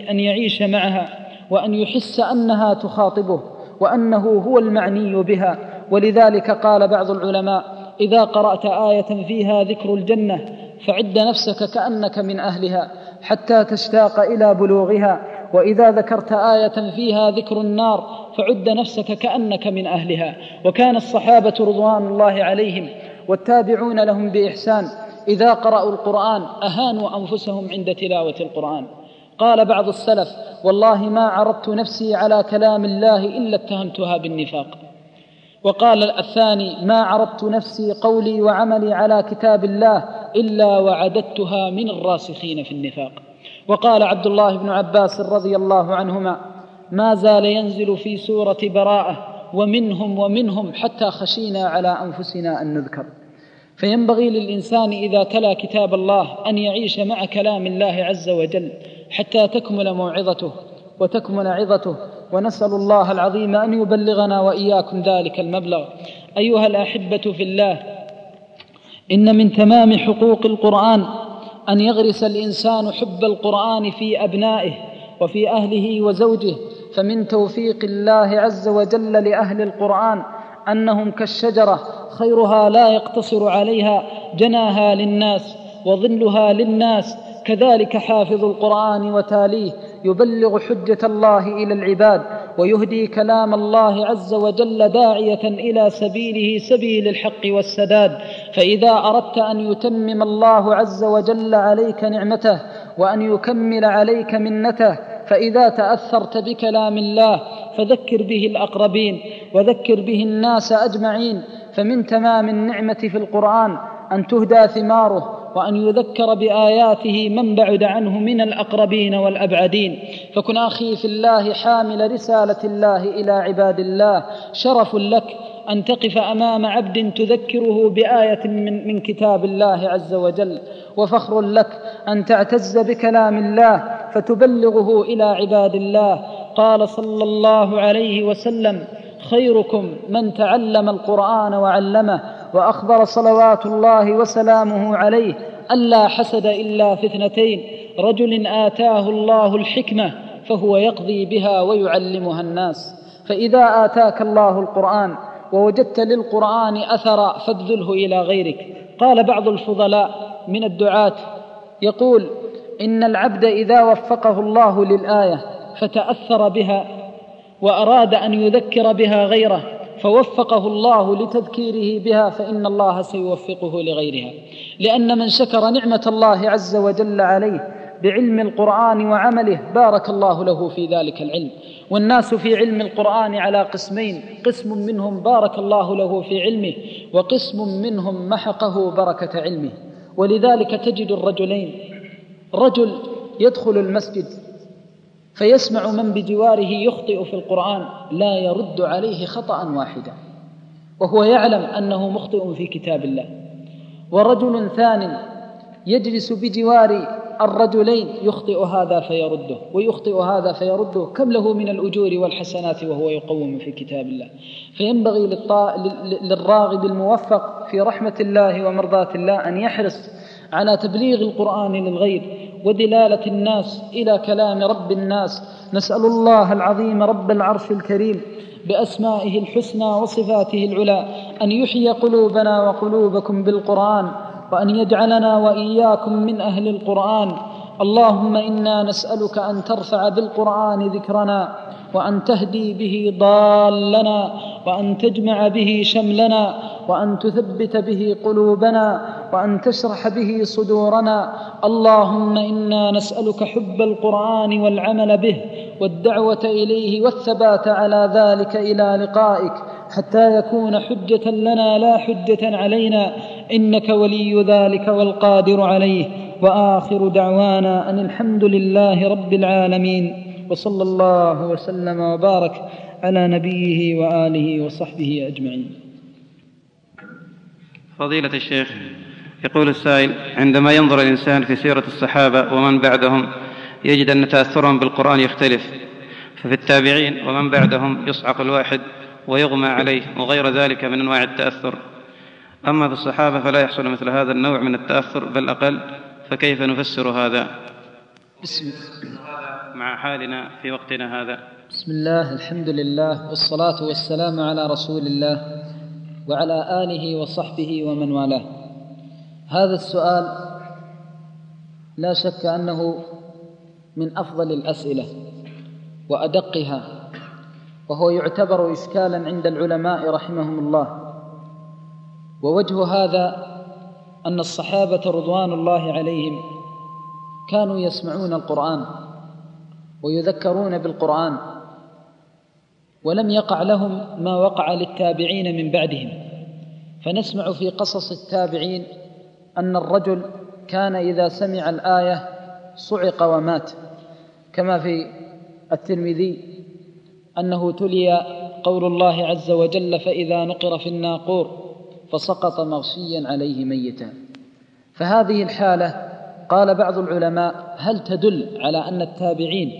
أن يعيش معها وأن يحس أنها تخاطبه وأنه هو المعني بها. ولذلك قال بعض العلماء إذا قرأت آية فيها ذكر الجنة فعد نفسك كأنك من أهلها حتى تشتاق إلى بلوغها. وإذا ذكرت آية فيها ذكر النار فعد نفسك كأنك من أهلها. وكان الصحابة رضوان الله عليهم والتابعون لهم بإحسان. إذا قرأوا القرآن أهانوا أنفسهم عند تلاوة القرآن. قال بعض السلف والله ما عرضت نفسي على كلام الله إلا اتهمتها بالنفاق. وقال الثاني ما عرضت نفسي قولي وعملي على كتاب الله إلا وعددتها من الراسخين في النفاق. وقال عبد الله بن عباس رضي الله عنهما ما زال ينزل في سورة براءة ومنهم ومنهم حتى خشينا على أنفسنا أن نذكر. فينبغي للإنسان إذا تلا كتاب الله أن يعيش مع كلام الله عز وجل حتى تكمل موعظته وتكمن عظته. ونسأل الله العظيم أن يبلغنا وإياكم ذلك المبلغ. أيها الأحبة في الله إن من تمام حقوق القرآن أن يغرس الإنسان حب القرآن في أبنائه وفي أهله وزوجه فمن توفيق الله عز وجل لأهل القرآن أنهم كالشجرة خيرها لا يقتصر عليها جناها للناس وظلها للناس. كذلك حافظ القرآن وتاليه يبلغ حجة الله إلى العباد ويهدي كلام الله عز وجل داعية إلى سبيله سبيل الحق والسداد. فإذا أردت أن يتمم الله عز وجل عليك نعمته وأن يكمل عليك منته فإذا تأثرت بكلام الله فذكر به الأقربين وذكر به الناس أجمعين فمن تمام النعمة في القرآن أن تهدى ثماره وأن يذكر بآياته من بعد عنه من الأقربين والأبعدين. فكن أخي في الله حامل رسالة الله إلى عباد الله شرف لك أن تقف أمام عبد تذكره بآية من, من كتاب الله عز وجل وفخر لك أن تعتز بكلام الله فتبلغه إلى عباد الله. قال صلى الله عليه وسلم خيركم من تعلم القرآن وعلمه وأخبر صلوات الله وسلامه عليه ألا حسد إلا في اثنتين رجل آتاه الله الحكمة فهو يقضي بها ويعلمها الناس. فإذا آتاك الله القرآن ووجدت للقرآن أثرا فابذله إلى غيرك. قال بعض الفضلاء من الدعاة يقول إن العبد إذا وفقه الله للآية فتأثر بها وأراد أن يذكر بها غيره فوفقه الله لتذكيره بها فإن الله سيوفقه لغيرها. لأن من شكر نعمة الله عز وجل عليه بعلم القرآن وعمله. بارك الله له في ذلك العلم. والناس في علم القرآن على قسمين. قسم منهم بارك الله له في علمه وقسم منهم محقه بركة علمه. ولذلك تجد الرجلين. رجل يدخل المسجد فيسمع من بجواره يخطئ في القرآن لا يرد عليه خطأ واحدا. وهو يعلم أنه مخطئ في كتاب الله. ورجل ثان يجلس بجوار الرجلين يخطئ هذا فيرده ويخطئ هذا فيرده. كم له من الأجور والحسنات وهو يقوم في كتاب الله. فينبغي للراغب الموفق في رحمة الله ومرضاة الله أن يحرص على تبليغ القرآن للغير ودلالة الناس إلى كلام رب الناس. نسأل الله العظيم رب العرش الكريم بأسمائه الحسنى وصفاته العلى أن يحيي قلوبنا وقلوبكم بالقرآن. وأن يجعلنا وإياكم من أهل القرآن. اللهم إنا نسألك أن ترفع بالقرآن ذكرنا وأن تهدي به ضالنا وأن تجمع به شملنا وأن تثبت به قلوبنا وأن تشرح به صدورنا. اللهم إنا نسألك حب القرآن والعمل به والدعوة إليه والثبات على ذلك إلى لقائك. حتى يكون حجة لنا لا حجة علينا. إنك ولي ذلك والقادر عليه. وآخر دعوانا أن الحمد لله رب العالمين. وصلى الله وسلم وبارك على نبيه وآله وصحبه أجمعين. فضيلة الشيخ يقول السائل عندما ينظر الإنسان في سيرة الصحابة ومن بعدهم يجد أن تأثرهم بالقرآن يختلف. ففي التابعين ومن بعدهم يصعق الواحد. ويغمى عليه وغير ذلك من أنواع التأثر. أما في الصحابة فلا يحصل مثل هذا النوع من التأثر بل أقل. فكيف نفسر هذا؟ بسم مع حالنا في وقتنا هذا. بسم الله الحمد لله والصلاة والسلام على رسول الله وعلى آله وصحبه ومن والاه. هذا السؤال لا شك أنه من أفضل الأسئلة وأدقها. وهو يعتبر إشكالا عند العلماء رحمهم الله. ووجه هذا أن الصحابة رضوان الله عليهم كانوا يسمعون القرآن ويذكرون بالقرآن ولم يقع لهم ما وقع للتابعين من بعدهم. فنسمع في قصص التابعين أن الرجل كان إذا سمع الآية صعق ومات كما في الترمذي أنه تلي قول الله عز وجل فإذا نقر في الناقور فسقط مغشيا عليه ميتا. فهذه الحالة قال بعض العلماء هل تدل على أن التابعين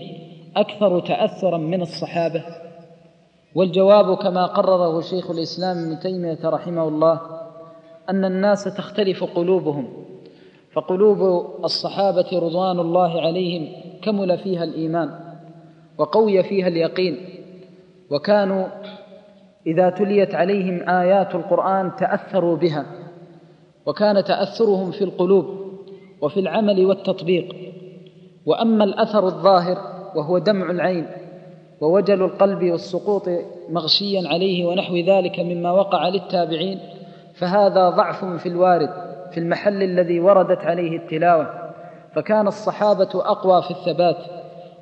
أكثر تأثرا من الصحابة؟ والجواب كما قرره شيخ الإسلام ابن تيمية رحمه الله أن الناس تختلف قلوبهم فقلوب الصحابة رضوان الله عليهم كمل فيها الإيمان وقوي فيها اليقين. وكانوا إذا تليت عليهم آيات القرآن تأثروا بها وكان تأثرهم في القلوب وفي العمل والتطبيق. وأما الأثر الظاهر وهو دمع العين ووجل القلب والسقوط مغشيا عليه ونحو ذلك مما وقع للتابعين فهذا ضعف في الوارد في المحل الذي وردت عليه التلاوة. فكان الصحابة أقوى في الثبات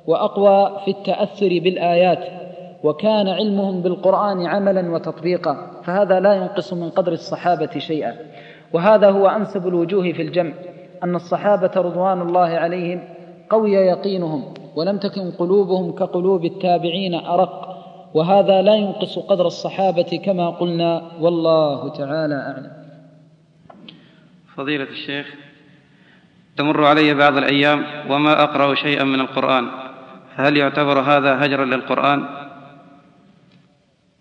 وأقوى في التأثر بالآيات. وكان علمهم بالقرآن عملا وتطبيقا فهذا لا ينقص من قدر الصحابة شيئا. وهذا هو أنسب الوجوه في الجمع أن الصحابة رضوان الله عليهم قوي يقينهم ولم تكن قلوبهم كقلوب التابعين أرق. وهذا لا ينقص قدر الصحابة كما قلنا والله تعالى أعلم. فضيلة الشيخ تمر علي بعض الأيام وما أقرأ شيئا من القرآن هل يعتبر هذا هجرا للقرآن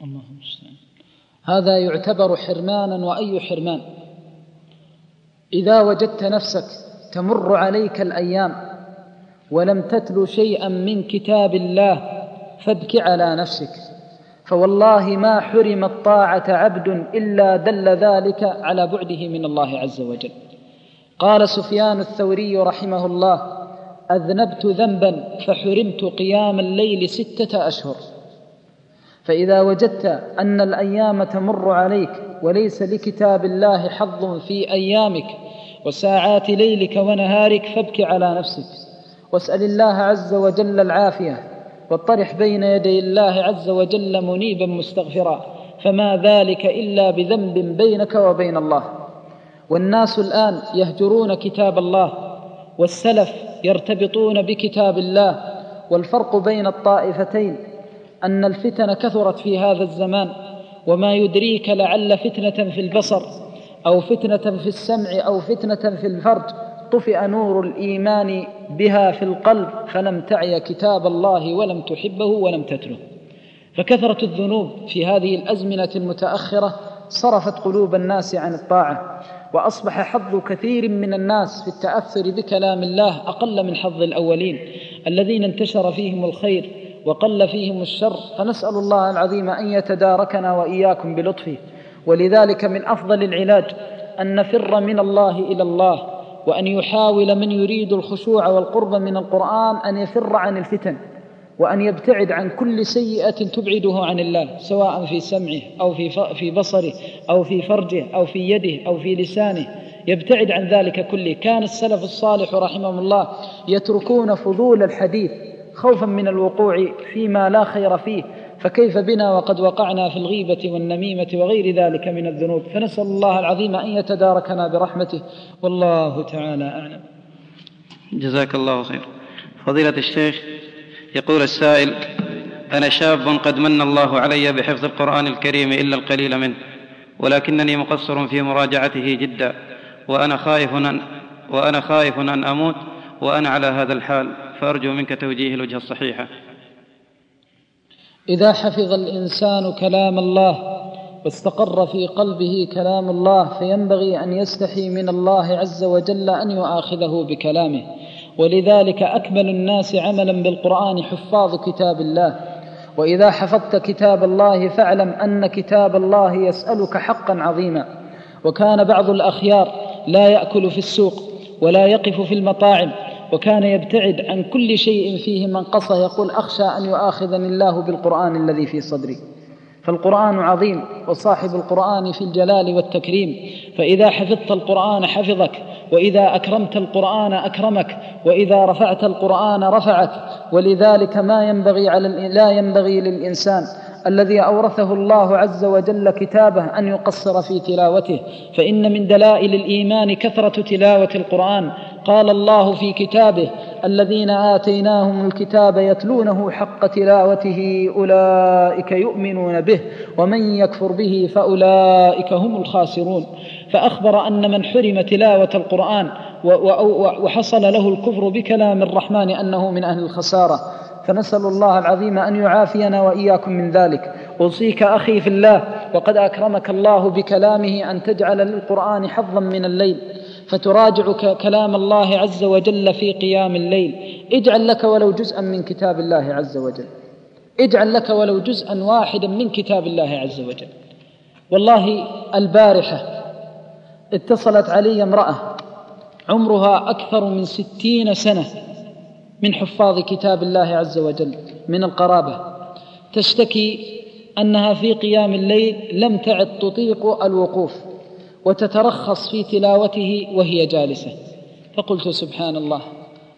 الله هذا يعتبر حرمانا وأي حرمان. إذا وجدت نفسك تمر عليك الأيام ولم تتلو شيئا من كتاب الله فابك على نفسك فوالله ما حرم الطاعة عبد إلا دل ذلك على بعده من الله عز وجل. قال سفيان الثوري رحمه الله أذنبت ذنبا فحرمت قيام الليل ستة أشهر. فإذا وجدت أن الأيام تمر عليك وليس لكتاب الله حظ في أيامك وساعات ليلك ونهارك فابك على نفسك واسأل الله عز وجل العافية واطرح بين يدي الله عز وجل منيبا مستغفرا فما ذلك إلا بذنب بينك وبين الله والناس الآن يهجرون كتاب الله والسلف يرتبطون بكتاب الله والفرق بين الطائفتين أن الفتن كثرت في هذا الزمان وما يدريك لعل فتنة في البصر أو فتنة في السمع أو فتنة في الفرج. طفئ نور الإيمان بها في القلب فلم تعي كتاب الله ولم تحبه ولم تتله فكثرة الذنوب في هذه الأزمنة المتأخرة صرفت قلوب الناس عن الطاعة وأصبح حظ كثير من الناس في التأثر بكلام الله أقل من حظ الأولين الذين انتشر فيهم الخير وقل فيهم الشر فنسأل الله العظيم أن يتداركنا وإياكم بلطفه. ولذلك من أفضل العلاج أن نفر من الله إلى الله وأن يحاول من يريد الخشوع والقرب من القرآن أن يفر عن الفتن وأن يبتعد عن كل سيئة تبعده عن الله سواء في سمعه أو في في بصره أو في فرجه أو في يده أو في لسانه. يبتعد عن ذلك كله. كان السلف الصالح رحمهم الله يتركون فضول الحديث خوفا من الوقوع فيما لا خير فيه فكيف بنا وقد وقعنا في الغيبة والنميمة وغير ذلك من الذنوب؟ فنسأل الله العظيم أن يتداركنا برحمته. والله تعالى أعلم. جزاك الله خير. فضيلة الشيخ يقول السائل أنا شاب قد من الله علي بحفظ القرآن الكريم إلا القليل منه ولكنني مقصر في مراجعته جدا وأنا خائف أن وأنا خائف أن أموت وأنا على هذا الحال. فأرجو منك توجيه الوجهة الصحيحة إذا حفظ الإنسان كلام الله واستقر في قلبه كلام الله فينبغي أن يستحي من الله عز وجل أن يؤاخذه بكلامه. ولذلك أكمل الناس عملا بالقرآن حفاظ كتاب الله. وإذا حفظت كتاب الله فاعلم أن كتاب الله يسألك حقا عظيما. وكان بعض الأخيار لا يأكل في السوق ولا يقف في المطاعم وكان يبتعد عن كل شيء فيه منقصه يقول أخشى أن يؤاخذني الله بالقرآن الذي في صدري. فالقرآن عظيم وصاحب القرآن في الجلال والتكريم. فإذا حفظت القرآن حفظك وإذا أكرمت القرآن أكرمك وإذا رفعت القرآن رفعك. ولذلك ما ينبغي على لا ينبغي للإنسان الذي أورثه الله عز وجل كتابه أن يقصر في تلاوته. فإن من دلائل الإيمان كثرة تلاوة القرآن. قال الله في كتابه الذين آتيناهم الكتاب يتلونه حق تلاوته أولئك يؤمنون به ومن يكفر به فأولئك هم الخاسرون. فأخبر أن من حرم تلاوة القرآن وحصل له الكفر بكلام الرحمن أنه من أهل الخسارة. فنسأل الله العظيم أن يعافينا وإياكم من ذلك. أوصيك أخي في الله وقد أكرمك الله بكلامه أن تجعل للقران حظا من الليل فتراجع كلام الله عز وجل في قيام الليل. اجعل لك ولو جزءا من كتاب الله عز وجل. اجعل لك ولو جزءا واحدا من كتاب الله عز وجل. والله البارحة اتصلت علي امرأة عمرها أكثر من ستين سنة. من حفاظ كتاب الله عز وجل من القرابة. تشتكي أنها في قيام الليل لم تعد تطيق الوقوف وتترخص في تلاوته وهي جالسة. فقلت سبحان الله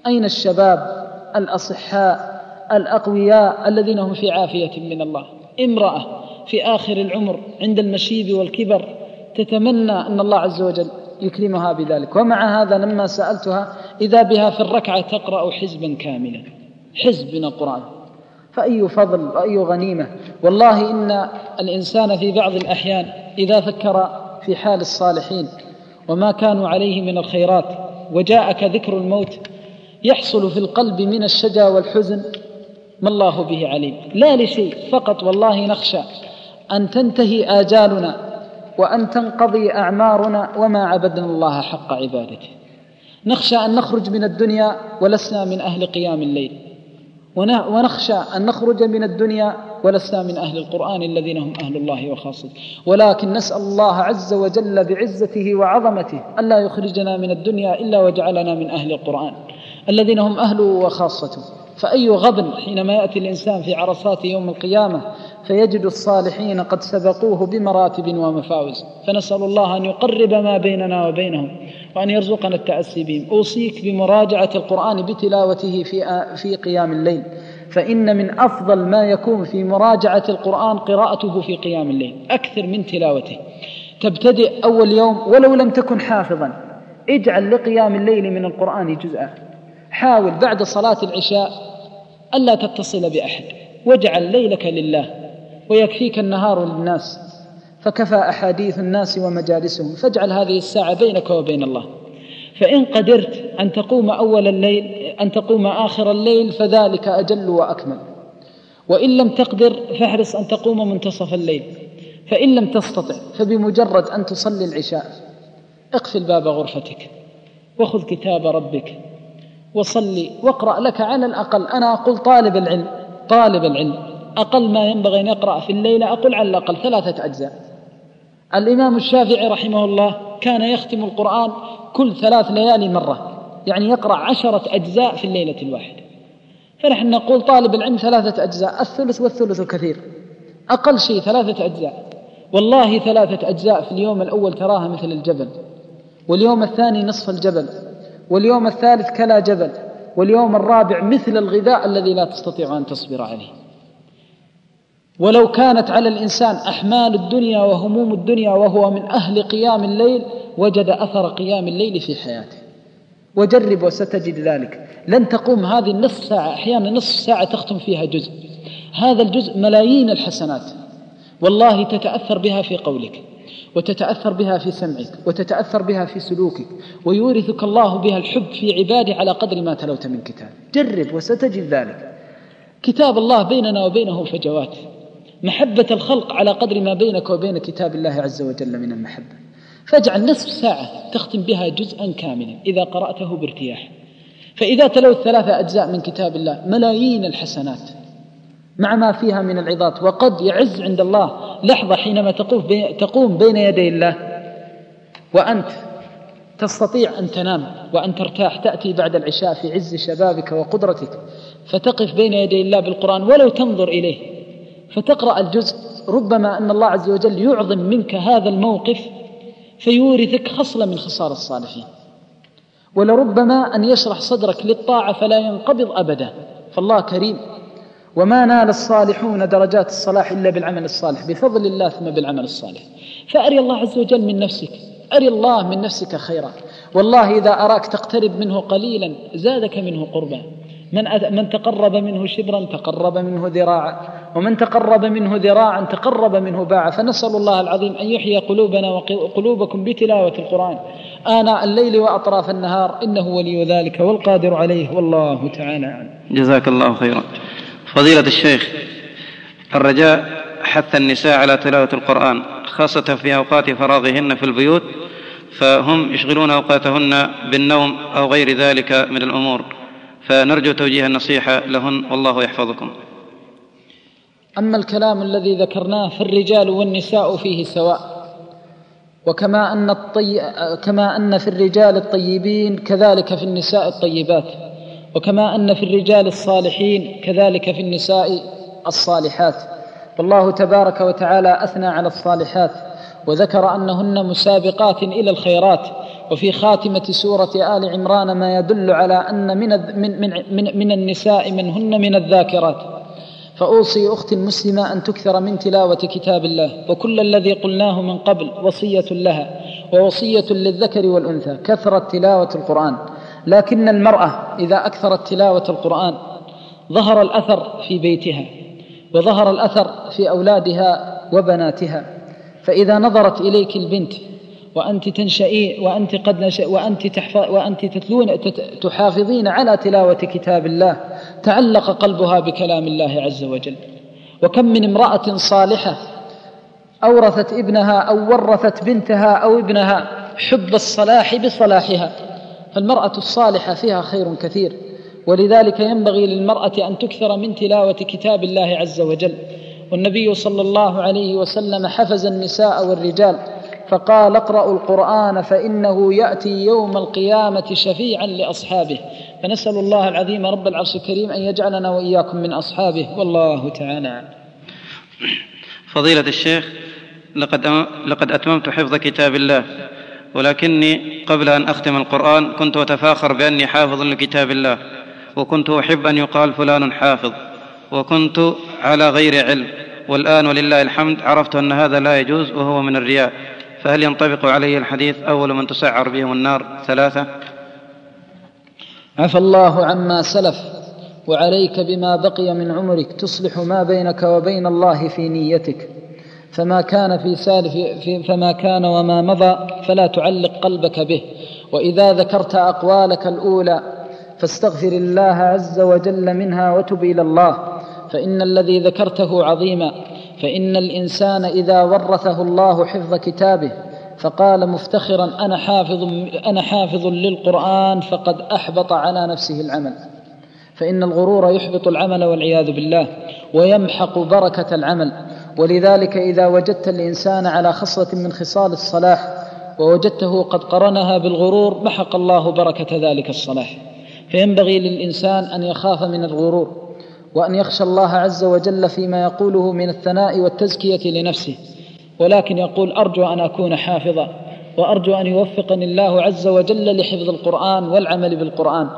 أين الشباب الأصحاء الأقوياء الذين هم في عافية من الله؟ امرأة في آخر العمر عند المشيب والكبر تتمنى أن الله عز وجل يكرمها بذلك. ومع هذا لما سألتها إذا بها في الركعة تقرأ حزبا كاملا. حزب من القرآن. فأي فضل وأي غنيمة. والله إن الإنسان في بعض الأحيان إذا فكر في حال الصالحين وما كانوا عليه من الخيرات وجاءك ذكر الموت يحصل في القلب من الشجا والحزن ما الله به عليم. لا لشيء فقط والله نخشى أن تنتهي آجالنا وأن تنقضي أعمارنا وما عبدنا الله حق عبادته. نخشى أن نخرج من الدنيا ولسنا من أهل قيام الليل. ونخشى أن نخرج من الدنيا ولسنا من أهل القرآن الذين هم أهل الله وخاصته. ولكن نسأل الله عز وجل بعزته وعظمته ألا يخرجنا من الدنيا إلا وجعلنا من أهل القرآن الذين هم أهله وخاصته. فأي غبن حينما يأتي الإنسان في عرصات يوم القيامة فيجد الصالحين قد سبقوه بمراتب ومفاوز. فنسأل الله أن يقرب ما بيننا وبينهم وأن يرزقنا التأسي بهم أوصيك بمراجعة القرآن بتلاوته في في قيام الليل. فإن من أفضل ما يكون في مراجعة القرآن قراءته في قيام الليل. أكثر من تلاوته. تبتدئ أول يوم ولو لم تكن حافظا. اجعل لقيام الليل من القرآن جزءا. حاول بعد صلاة العشاء ألا تتصل بأحد. واجعل ليلك لله ويكفيك النهار للناس. فكفى أحاديث الناس ومجالسهم. فاجعل هذه الساعة بينك وبين الله. فإن قدرت أن تقوم أول الليل أن تقوم آخر الليل فذلك أجل وأكمل. وإن لم تقدر فاحرص أن تقوم منتصف الليل. فإن لم تستطع فبمجرد أن تصلي العشاء اقفل باب غرفتك وخذ كتاب ربك. وصلي واقرأ لك على الأقل. أنا أقول طالب العلم طالب العلم. أقل ما ينبغي أن يقرأ في الليلة أقول على الأقل ثلاثة أجزاء. الإمام الشافعي رحمه الله كان يختم القرآن كل ثلاث ليالي مرة يعني يقرأ عشرة أجزاء في الليلة الواحدة فنحن نقول طالب العلم ثلاثة أجزاء الثلث والثلث كثير أقل شيء ثلاثة أجزاء. والله ثلاثة أجزاء في اليوم الأول تراها مثل الجبل واليوم الثاني نصف الجبل. واليوم الثالث كلا جبل واليوم الرابع مثل الغذاء الذي لا تستطيع أن تصبر عليه. ولو كانت على الإنسان أحمال الدنيا وهموم الدنيا وهو من أهل قيام الليل وجد أثر قيام الليل في حياته. وجرب وستجد ذلك. لن تقوم هذه النصف ساعة أحيانا نصف ساعة تختم فيها جزء. هذا الجزء ملايين الحسنات. والله تتأثر بها في قولك. وتتأثر بها في سمعك وتتأثر بها في سلوكك ويورثك الله بها الحب في عباده على قدر ما تلوت من كتاب. جرب وستجد ذلك. كتاب الله بيننا وبينه فجوات محبة الخلق على قدر ما بينك وبين كتاب الله عز وجل من المحبة. فاجعل نصف ساعة تختم بها جزءا كاملا إذا قرأته بارتياح. فإذا تلوت ثلاثة أجزاء من كتاب الله ملايين الحسنات مع ما فيها من العظات وقد يعز عند الله لحظة حينما تقوم بين يدي الله وأنت تستطيع أن تنام وأن ترتاح تأتي بعد العشاء في عز شبابك وقدرتك فتقف بين يدي الله بالقرآن ولو تنظر إليه فتقرأ الجزء. ربما أن الله عز وجل يعظم منك هذا الموقف فيورثك خصلة من خصال الصالحين. ولربما أن يشرح صدرك للطاعة فلا ينقبض أبدا. فالله كريم. وما نال الصالحون درجات الصلاح إلا بالعمل الصالح بفضل الله ثم بالعمل الصالح. فأري الله عز وجل من نفسك أري الله من نفسك خيرا. والله إذا أراك تقترب منه قليلا زادك منه قربا. من من تقرب منه شبرا تقرب منه ذراعا. ومن تقرب منه ذراعا تقرب منه باعا. فنسأل الله العظيم أن يحيي قلوبنا وقلوبكم بتلاوة القرآن. آناء الليل وأطراف النهار. إنه ولي ذلك والقادر عليه. والله تعالى أعلم. جزاك الله خيرا. فضيلة الشيخ الرجاء حث النساء على تلاوة القرآن خاصة في أوقات فراغهن في البيوت فهم يشغلون أوقاتهن بالنوم أو غير ذلك من الأمور فنرجو توجيه النصيحة لهن والله يحفظكم. أما الكلام الذي ذكرناه فالرجال والنساء فيه سواء وكما أن, الطي... كما أن في الرجال الطيبين كذلك في النساء الطيبات. وكما أن في الرجال الصالحين كذلك في النساء الصالحات. والله تبارك وتعالى أثنى على الصالحات وذكر أنهن مسابقات إلى الخيرات. وفي خاتمة سورة آل عمران ما يدل على أن من, من, من, من النساء منهن من الذاكرات. فأوصي أختي المسلمة أن تكثر من تلاوة كتاب الله. وكل الذي قلناه من قبل وصية لها ووصية للذكر والأنثى. كثرة تلاوة القرآن. لكن المرأة إذا أكثرت تلاوة القرآن ظهر الأثر في بيتها وظهر الأثر في أولادها وبناتها. فإذا نظرت إليك البنت وأنت تنشئين وأنت قد نشأ وأنت تحفظ وأنت تتلون تحافظين على تلاوة كتاب الله تعلق قلبها بكلام الله عز وجل. وكم من امرأة صالحة أورثت ابنها أو ورثت بنتها أو ابنها حب الصلاح بصلاحها. فالمرأة الصالحة فيها خير كثير ولذلك ينبغي للمرأة أن تكثر من تلاوة كتاب الله عز وجل. والنبي صلى الله عليه وسلم حفز النساء والرجال فقال اقرأوا القرآن فإنه يأتي يوم القيامة شفيعا لأصحابه. فنسأل الله العظيم رب العرش الكريم أن يجعلنا وإياكم من أصحابه. والله تعالى فضيلة الشيخ لقد لقد أتممت حفظ كتاب الله. ولكني قبل أن أختم القرآن كنت أتفاخر بأني حافظ لكتاب الله وكنت أحب أن يقال فلان حافظ وكنت على غير علم والآن ولله الحمد عرفت أن هذا لا يجوز وهو من الرياء فهل ينطبق عليه الحديث أول من تسعر بهم النار؟ ثلاثة. عفى الله عما سلف وعليك بما بقي من عمرك تصلح ما بينك وبين الله في نيتك. فما كان في سالف في فما كان وما مضى فلا تعلق قلبك به. وإذا ذكرت أقوالك الأولى فاستغفر الله عز وجل منها وتب إلى الله. فإن الذي ذكرته عظيما. فإن الإنسان إذا ورثه الله حفظ كتابه فقال مفتخرا أنا حافظ أنا حافظ للقرآن فقد أحبط على نفسه العمل. فإن الغرور يحبط العمل والعياذ بالله ويمحق بركة العمل. ولذلك إذا وجدت الإنسان على خصلة من خصال الصلاح ووجدته قد قرنها بالغرور محق الله بركة ذلك الصلاح. فينبغي للإنسان أن يخاف من الغرور وأن يخشى الله عز وجل فيما يقوله من الثناء والتزكية لنفسه. ولكن يقول أرجو أن أكون حافظا وأرجو أن يوفقني الله عز وجل لحفظ القرآن والعمل بالقرآن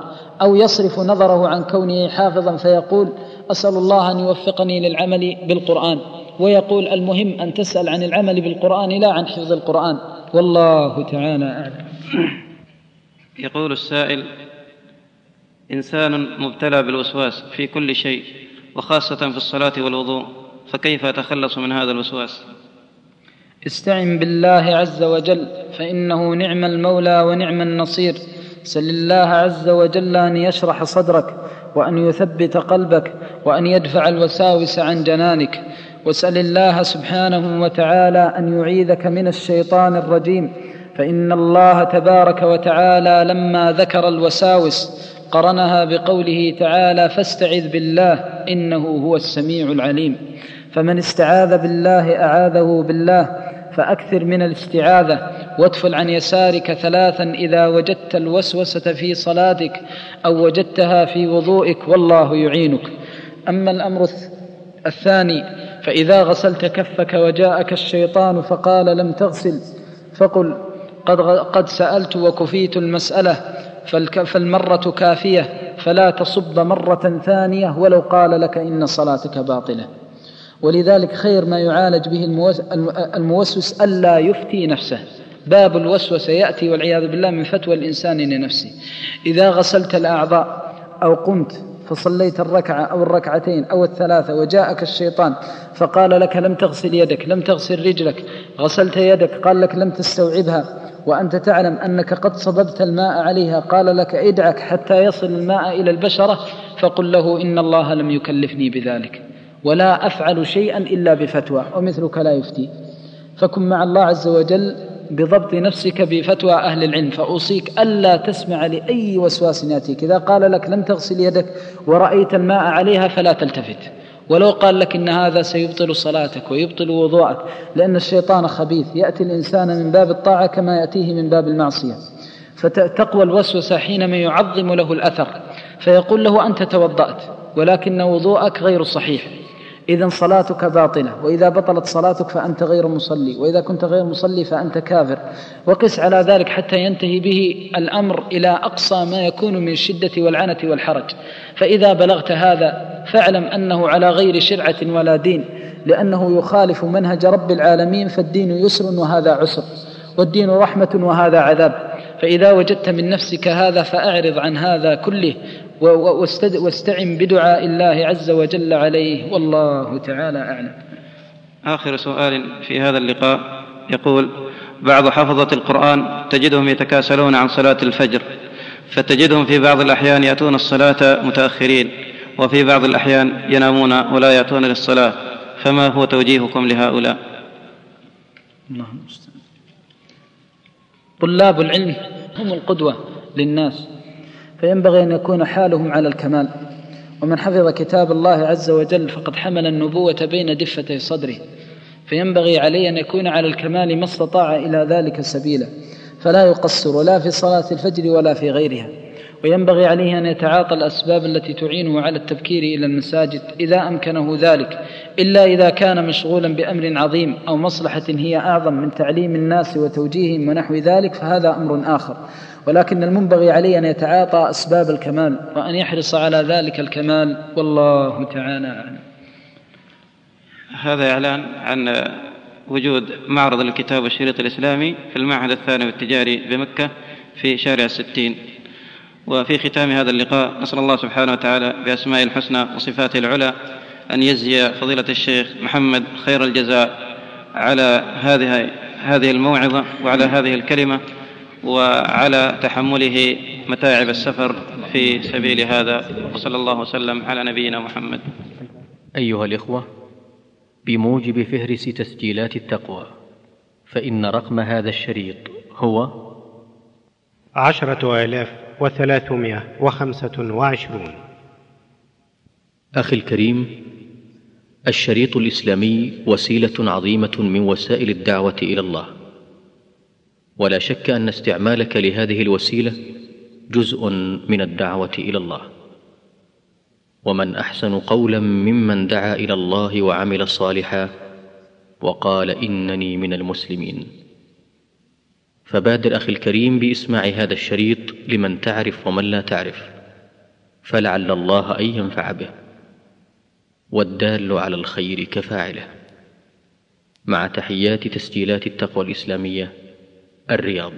أو يصرف نظره عن كونه حافظا فيقول أسأل الله أن يوفقني للعمل بالقرآن. ويقول المهم أن تسأل عن العمل بالقرآن لا عن حفظ القرآن. والله تعالى أعلم. يقول السائل إنسان مبتلى بالوسواس في كل شيء وخاصة في الصلاة والوضوء فكيف أتخلص من هذا الوسواس؟ استعن بالله عز وجل فإنه نعم المولى ونعم النصير. سل الله عز وجل أن يشرح صدرك وأن يثبت قلبك وأن يدفع الوساوس عن جنانك. واسأل الله سبحانه وتعالى أن يعيذك من الشيطان الرجيم. فإن الله تبارك وتعالى لما ذكر الوساوس قرنها بقوله تعالى فاستعذ بالله إنه هو السميع العليم. فمن استعاذ بالله أعاذه بالله فأكثر من الاستعاذة. وادفل عن يسارك ثلاثا إذا وجدت الوسوسة في صلاتك أو وجدتها في وضوئك والله يعينك. أما الأمر الثاني فإذا غسلت كفك وجاءك الشيطان فقال لم تغسل فقل قد, قد سألت وكفيت المسألة فالمرة كافية فلا تصب مرة ثانية ولو قال لك إن صلاتك باطلة. ولذلك خير ما يعالج به الموسوس ألا يفتي نفسه. باب الوسوسة يأتي والعياذ بالله من فتوى الإنسان لنفسه. إذا غسلت الأعضاء أو قمت فصليت الركعة أو الركعتين أو الثلاثة وجاءك الشيطان فقال لك لم تغسل يدك لم تغسل رجلك غسلت يدك قال لك لم تستوعبها وأنت تعلم أنك قد صببت الماء عليها قال لك ادعك حتى يصل الماء إلى البشرة فقل له إن الله لم يكلفني بذلك ولا أفعل شيئا إلا بفتوى ومثلك لا يفتي فكن مع الله عز وجل بضبط نفسك بفتوى أهل العلم فأوصيك ألا تسمع لأي وسواس يأتيك. إذا قال لك لم تغسل يدك ورأيت الماء عليها فلا تلتفت. ولو قال لك إن هذا سيبطل صلاتك ويبطل وضوءك لأن الشيطان خبيث. يأتي الإنسان من باب الطاعة كما يأتيه من باب المعصية. فتقوى الوسوسه حينما يعظم له الأثر فيقول له أنت توضأت ولكن وضوءك غير صحيح. إذا صلاتك باطلة وإذا بطلت صلاتك فأنت غير مصلي وإذا كنت غير مصلي فأنت كافر. وقس على ذلك حتى ينتهي به الأمر إلى أقصى ما يكون من الشدة والعنة والحرج. فإذا بلغت هذا فاعلم أنه على غير شرعة ولا دين لأنه يخالف منهج رب العالمين فالدين يسر وهذا عسر والدين رحمة وهذا عذاب. فإذا وجدت من نفسك هذا فأعرض عن هذا كله واستعن بدعاء الله عز وجل عليه. والله تعالى أعلم. آخر سؤال في هذا اللقاء يقول بعض حفظة القرآن تجدهم يتكاسلون عن صلاة الفجر فتجدهم في بعض الأحيان يأتون الصلاة متأخرين وفي بعض الأحيان ينامون ولا يأتون للصلاة. فما هو توجيهكم لهؤلاء؟ طلاب العلم هم القدوة للناس. فينبغي أن يكون حالهم على الكمال. ومن حفظ كتاب الله عز وجل فقد حمل النبوة بين دفتي صدره. فينبغي عليه أن يكون على الكمال ما استطاع إلى ذلك سبيلا. فلا يقصر لا في صلاة الفجر ولا في غيرها. وينبغي عليه أن يتعاطى الأسباب التي تعينه على التبكير إلى المساجد إذا أمكنه ذلك. إلا إذا كان مشغولا بأمر عظيم أو مصلحة هي أعظم من تعليم الناس وتوجيههم ونحو ذلك فهذا أمر آخر. ولكن المنبغي عليه أن يتعاطى أسباب الكمال وأن يحرص على ذلك الكمال والله تعالى أعلم. هذا إعلان عن وجود معرض الكتاب والشريط الإسلامي في المعهد الثانوي التجاري بمكة في شارع الستين وفي ختام هذا اللقاء نسأل الله سبحانه وتعالى بأسمائه الحسنى وصفاته العلى أن يجزي فضيلة الشيخ محمد خير الجزاء على هذه هذه الموعظة وعلى هذه الكلمة. وعلى تحمله متاعب السفر في سبيل هذا. وصلى الله وسلم على نبينا محمد. أيها الإخوة بموجب فهرس تسجيلات التقوى فإن رقم هذا الشريط هو عشرة آلاف وثلاثمائة وخمسة وعشرون. أخي الكريم الشريط الإسلامي وسيلة عظيمة من وسائل الدعوة إلى الله. ولا شك أن استعمالك لهذه الوسيلة جزء من الدعوة إلى الله. ومن أحسن قولا ممن دعا إلى الله وعمل صالحا وقال إنني من المسلمين. فبادر أخي الكريم بإسماع هذا الشريط لمن تعرف ومن لا تعرف فلعل الله أن ينفع به والدال على الخير كفاعله. مع تحيات تسجيلات التقوى الإسلامية الرياض.